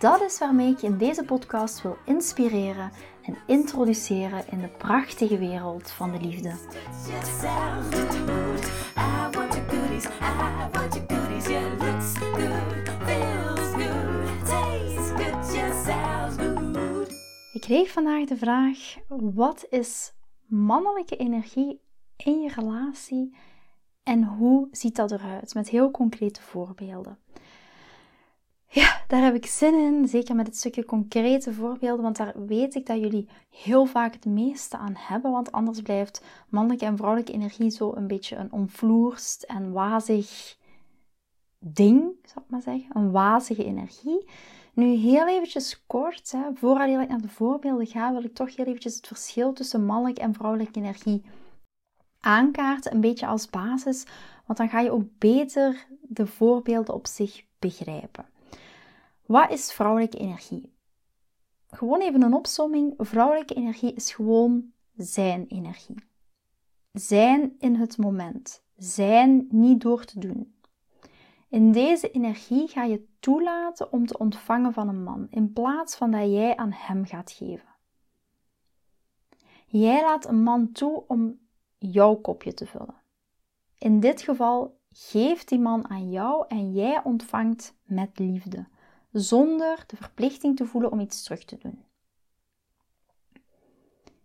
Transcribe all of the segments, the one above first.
Dat is waarmee ik je in deze podcast wil inspireren en introduceren in de prachtige wereld van de liefde. Ik kreeg vandaag de vraag: wat is mannelijke energie in je relatie en hoe ziet dat eruit? Met heel concrete voorbeelden. Ja, daar heb ik zin in, zeker met het stukje concrete voorbeelden, want daar weet ik dat jullie heel vaak het meeste aan hebben, want anders blijft mannelijke en vrouwelijke energie zo een beetje een omvloerst en wazig ding, zou ik maar zeggen, een wazige energie. Nu heel eventjes kort, hè, voordat ik naar de voorbeelden ga, wil ik toch heel eventjes het verschil tussen mannelijke en vrouwelijke energie aankaarten, een beetje als basis, want dan ga je ook beter de voorbeelden op zich begrijpen. Wat is vrouwelijke energie? Gewoon even een opsomming. Vrouwelijke energie is gewoon zijn energie. Zijn in het moment. Zijn niet door te doen. In deze energie ga je toelaten om te ontvangen van een man, in plaats van dat jij aan hem gaat geven. Jij laat een man toe om jouw kopje te vullen. In dit geval geeft die man aan jou en jij ontvangt met liefde zonder de verplichting te voelen om iets terug te doen.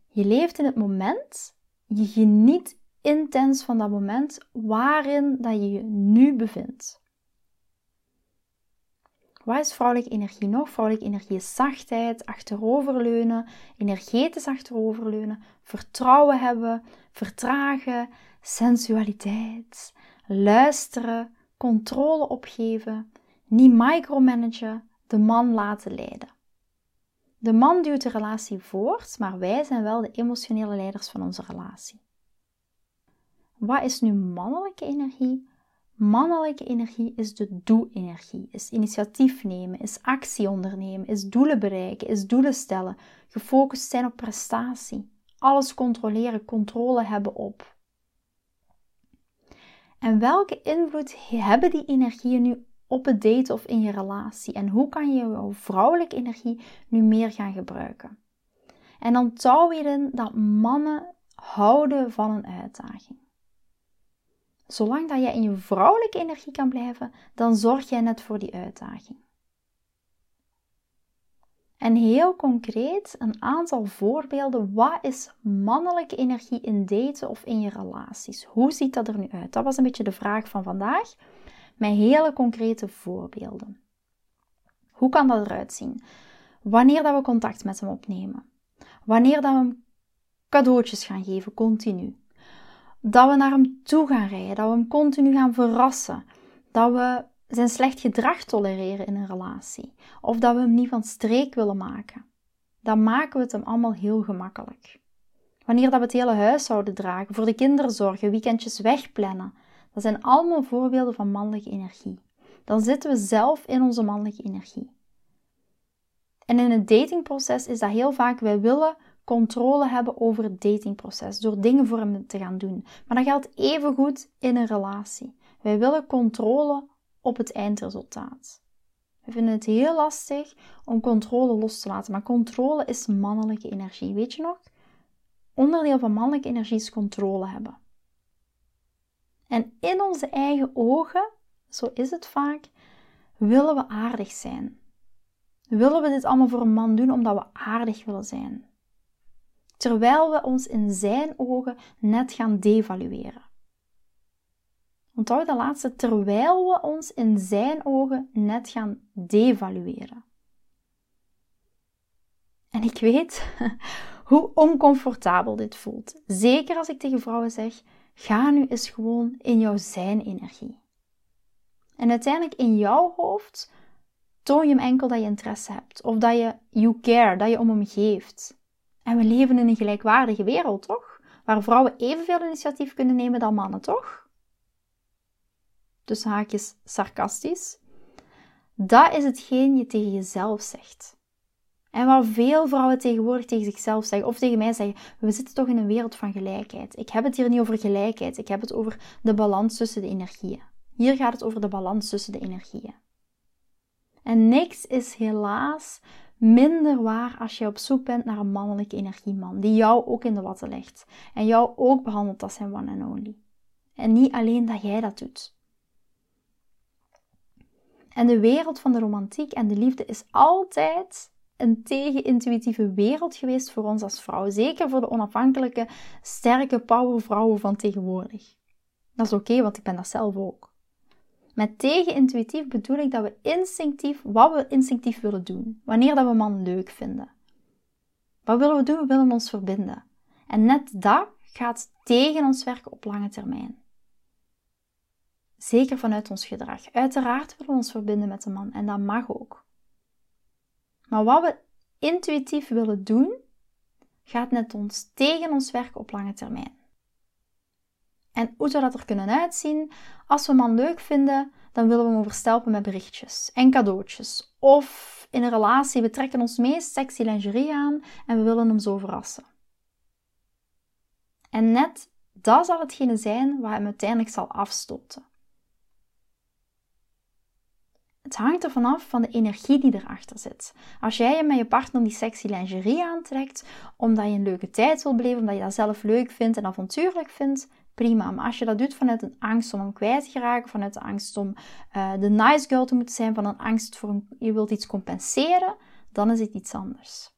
Je leeft in het moment, je geniet intens van dat moment waarin dat je je nu bevindt. Wat is vrouwelijke energie nog? Vrouwelijke energie is zachtheid, achteroverleunen, energetisch achteroverleunen, vertrouwen hebben, vertragen, sensualiteit, luisteren, controle opgeven, niet micromanagen, de man laten leiden. De man duwt de relatie voort, maar wij zijn wel de emotionele leiders van onze relatie. Wat is nu mannelijke energie? Mannelijke energie is de doe-energie, is initiatief nemen, is actie ondernemen, is doelen bereiken, is doelen stellen, gefocust zijn op prestatie, alles controleren, controle hebben op. En welke invloed hebben die energieën nu op het daten of in je relatie? En hoe kan je jouw vrouwelijke energie nu meer gaan gebruiken? En dan touw je erin dat mannen houden van een uitdaging. Zolang dat je in je vrouwelijke energie kan blijven, dan zorg jij net voor die uitdaging. En heel concreet een aantal voorbeelden. Wat is mannelijke energie in daten of in je relaties? Hoe ziet dat er nu uit? Dat was een beetje de vraag van vandaag met hele concrete voorbeelden. Hoe kan dat eruit zien? Wanneer dat we contact met hem opnemen. Wanneer dat we hem cadeautjes gaan geven, continu. Dat we naar hem toe gaan rijden, dat we hem continu gaan verrassen. Dat we zijn slecht gedrag tolereren in een relatie. Of dat we hem niet van streek willen maken. Dan maken we het hem allemaal heel gemakkelijk. Wanneer dat we het hele huishouden dragen, voor de kinderen zorgen, weekendjes wegplannen, dat zijn allemaal voorbeelden van mannelijke energie. Dan zitten we zelf in onze mannelijke energie. En in het datingproces is dat heel vaak, wij willen controle hebben over het datingproces, door dingen voor hem te gaan doen. Maar dat geldt even goed in een relatie. Wij willen controle op het eindresultaat. We vinden het heel lastig om controle los te laten, maar controle is mannelijke energie. Weet je nog? Onderdeel van mannelijke energie is controle hebben. En in onze eigen ogen, zo is het vaak, willen we aardig zijn. Willen we dit allemaal voor een man doen omdat we aardig willen zijn. Terwijl we ons in zijn ogen net gaan devalueren. Onthoud de laatste, terwijl we ons in zijn ogen net gaan devalueren. En ik weet hoe oncomfortabel dit voelt. Zeker als ik tegen vrouwen zeg: Ga nu eens gewoon in jouw zijn-energie. En uiteindelijk in jouw hoofd toon je hem enkel dat je interesse hebt. Of dat je you care, dat je om hem geeft. En we leven in een gelijkwaardige wereld, toch? Waar vrouwen evenveel initiatief kunnen nemen dan mannen, toch? Dus haakjes sarcastisch. Dat is hetgeen je tegen jezelf zegt. En wat veel vrouwen tegenwoordig tegen zichzelf zeggen, of tegen mij zeggen, we zitten toch in een wereld van gelijkheid. Ik heb het hier niet over gelijkheid, ik heb het over de balans tussen de energieën. Hier gaat het over de balans tussen de energieën. En niks is helaas minder waar als je op zoek bent naar een mannelijke energieman, die jou ook in de watten legt en jou ook behandelt als zijn one and only. En niet alleen dat jij dat doet. En de wereld van de romantiek en de liefde is altijd een tegenintuïtieve wereld geweest voor ons als vrouw. Zeker voor de onafhankelijke, sterke powervrouwen van tegenwoordig. Dat is oké, want ik ben dat zelf ook. Met tegenintuïtief bedoel ik dat we instinctief, wat we instinctief willen doen. Wanneer dat we man leuk vinden. Wat willen we doen? We willen ons verbinden. En net dat gaat tegen ons werken op lange termijn. Zeker vanuit ons gedrag. Uiteraard willen we ons verbinden met een man en dat mag ook. Maar wat we intuïtief willen doen, gaat net ons tegen ons werken op lange termijn. En hoe zou dat er kunnen uitzien? Als we een man leuk vinden, dan willen we hem overstelpen met berichtjes en cadeautjes. Of in een relatie, we trekken ons meest sexy lingerie aan en we willen hem zo verrassen. En net dat zal hetgene zijn wat hem uiteindelijk zal afstoten. Het hangt er vanaf van de energie die erachter zit. Als jij met je partner die sexy lingerie aantrekt, omdat je een leuke tijd wil beleven, omdat je dat zelf leuk vindt en avontuurlijk vindt, prima. Maar als je dat doet vanuit een angst om hem kwijt te geraken, vanuit de angst om uh, de nice girl te moeten zijn, van een angst voor een, je wilt iets compenseren, dan is het iets anders.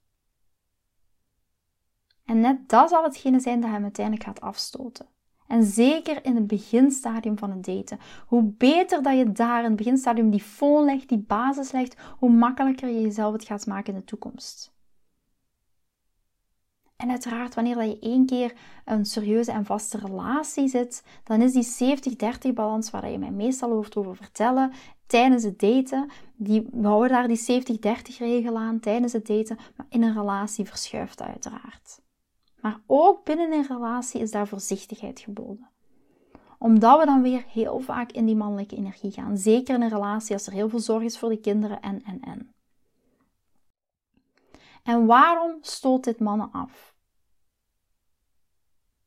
En net dat zal hetgene zijn dat hem uiteindelijk gaat afstoten. En zeker in het beginstadium van het daten. Hoe beter dat je daar in het beginstadium die foon legt, die basis legt, hoe makkelijker je jezelf het gaat maken in de toekomst. En uiteraard, wanneer dat je één keer een serieuze en vaste relatie zit, dan is die 70-30 balans waar je mij meestal over vertellen tijdens het daten, die, we houden daar die 70-30 regel aan tijdens het daten, maar in een relatie verschuift dat uiteraard. Maar ook binnen een relatie is daar voorzichtigheid geboden. Omdat we dan weer heel vaak in die mannelijke energie gaan. Zeker in een relatie als er heel veel zorg is voor de kinderen en en en. En waarom stoot dit mannen af?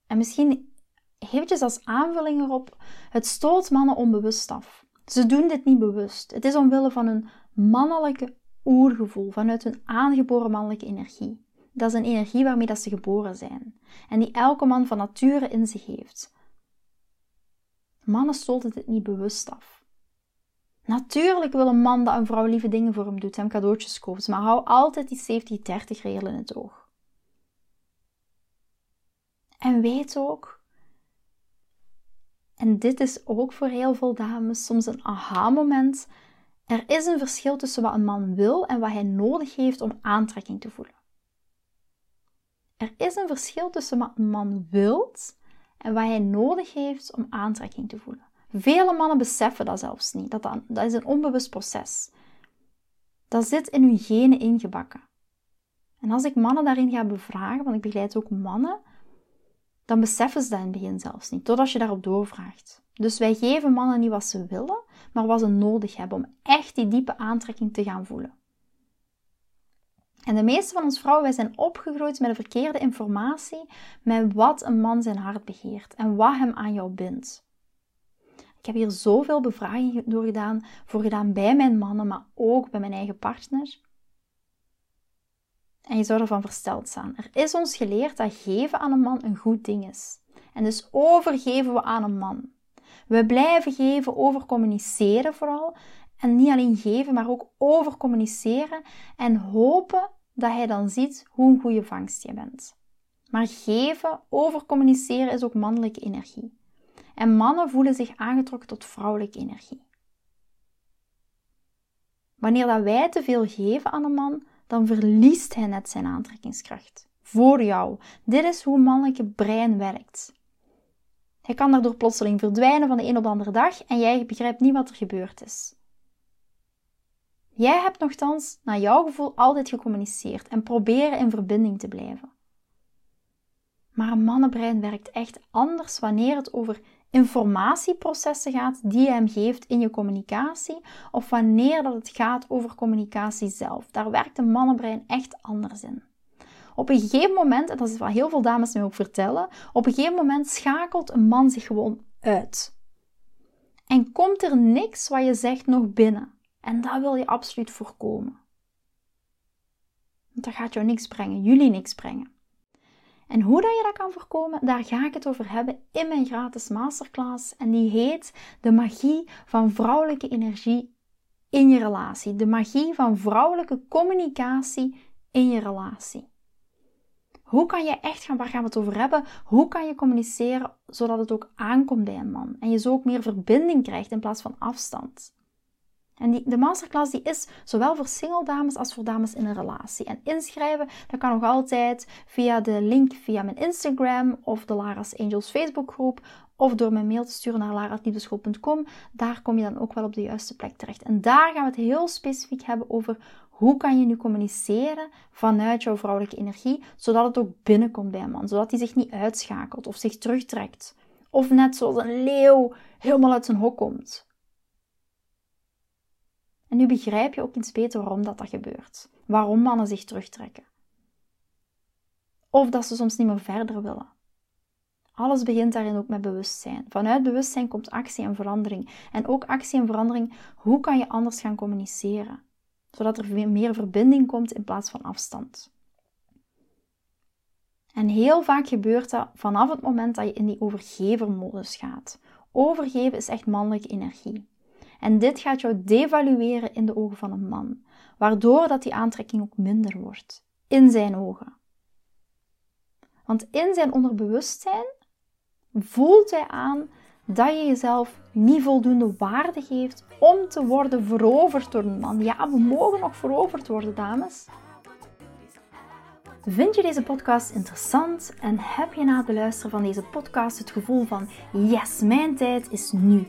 En misschien eventjes als aanvulling erop, het stoot mannen onbewust af. Ze doen dit niet bewust. Het is omwille van hun mannelijke oergevoel, vanuit hun aangeboren mannelijke energie. Dat is een energie waarmee dat ze geboren zijn en die elke man van nature in zich heeft. Mannen stoten dit niet bewust af. Natuurlijk wil een man dat een vrouw lieve dingen voor hem doet, hem cadeautjes koopt, maar hou altijd die 70-30 regel in het oog. En weet ook, en dit is ook voor heel veel dames soms een aha-moment, er is een verschil tussen wat een man wil en wat hij nodig heeft om aantrekking te voelen. Er is een verschil tussen wat een man wilt en wat hij nodig heeft om aantrekking te voelen. Vele mannen beseffen dat zelfs niet. Dat, dat, is een onbewust proces. Dat zit in hun genen ingebakken. En als ik mannen daarin ga bevragen, want ik begeleid ook mannen, dan beseffen ze dat in het begin zelfs niet, totdat je daarop doorvraagt. Dus wij geven mannen niet wat ze willen, maar wat ze nodig hebben om echt die diepe aantrekking te gaan voelen. En de meeste van ons vrouwen, wij zijn opgegroeid met de verkeerde informatie met wat een man zijn hart begeert en wat hem aan jou bindt. Ik heb hier zoveel bevragingen door gedaan, voor gedaan bij mijn mannen, maar ook bij mijn eigen partner. En je zou ervan versteld staan. Er is ons geleerd dat geven aan een man een goed ding is. En dus overgeven we aan een man. We blijven geven, over communiceren vooral. En niet alleen geven, maar ook over communiceren en hopen dat hij dan ziet hoe een goede vangst je bent. Maar geven, over communiceren is ook mannelijke energie. En mannen voelen zich aangetrokken tot vrouwelijke energie. Wanneer dat wij te veel geven aan een man, dan verliest hij net zijn aantrekkingskracht. Voor jou. Dit is hoe mannelijke brein werkt. Hij kan daardoor plotseling verdwijnen van de een op de andere dag en jij begrijpt niet wat er gebeurd is. Jij hebt nogthans naar jouw gevoel altijd gecommuniceerd en proberen in verbinding te blijven. Maar een mannenbrein werkt echt anders wanneer het over informatieprocessen gaat die je hem geeft in je communicatie, of wanneer dat het gaat over communicatie zelf. Daar werkt een mannenbrein echt anders in. Op een gegeven moment, en dat is wat heel veel dames mij ook vertellen, op een gegeven moment schakelt een man zich gewoon uit. En komt er niks wat je zegt nog binnen. En dat wil je absoluut voorkomen. Want dat gaat jou niks brengen, jullie niks brengen. En hoe dat je dat kan voorkomen, daar ga ik het over hebben in mijn gratis masterclass. En die heet De magie van vrouwelijke energie in je relatie. De magie van vrouwelijke communicatie in je relatie. Hoe kan je echt gaan, waar gaan we het over hebben? Hoe kan je communiceren zodat het ook aankomt bij een man? En je zo ook meer verbinding krijgt in plaats van afstand. En die, de masterclass die is zowel voor single dames als voor dames in een relatie. En inschrijven, dat kan nog altijd via de link via mijn Instagram of de Lara's Angels Facebookgroep of door mijn mail te sturen naar lara.liefdeschool.com. Daar kom je dan ook wel op de juiste plek terecht. En daar gaan we het heel specifiek hebben over hoe kan je nu communiceren vanuit jouw vrouwelijke energie, zodat het ook binnenkomt bij een man, zodat hij zich niet uitschakelt of zich terugtrekt. Of net zoals een leeuw helemaal uit zijn hok komt. En nu begrijp je ook iets beter waarom dat, dat gebeurt. Waarom mannen zich terugtrekken. Of dat ze soms niet meer verder willen. Alles begint daarin ook met bewustzijn. Vanuit bewustzijn komt actie en verandering. En ook actie en verandering, hoe kan je anders gaan communiceren? Zodat er meer verbinding komt in plaats van afstand. En heel vaak gebeurt dat vanaf het moment dat je in die overgevermodus gaat. Overgeven is echt mannelijke energie. En dit gaat jou devalueren in de ogen van een man, waardoor dat die aantrekking ook minder wordt, in zijn ogen. Want in zijn onderbewustzijn voelt hij aan dat je jezelf niet voldoende waarde geeft om te worden veroverd door een man. Ja, we mogen nog veroverd worden, dames. Vind je deze podcast interessant en heb je na het luisteren van deze podcast het gevoel van yes, mijn tijd is nu.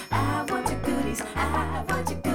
Aves. É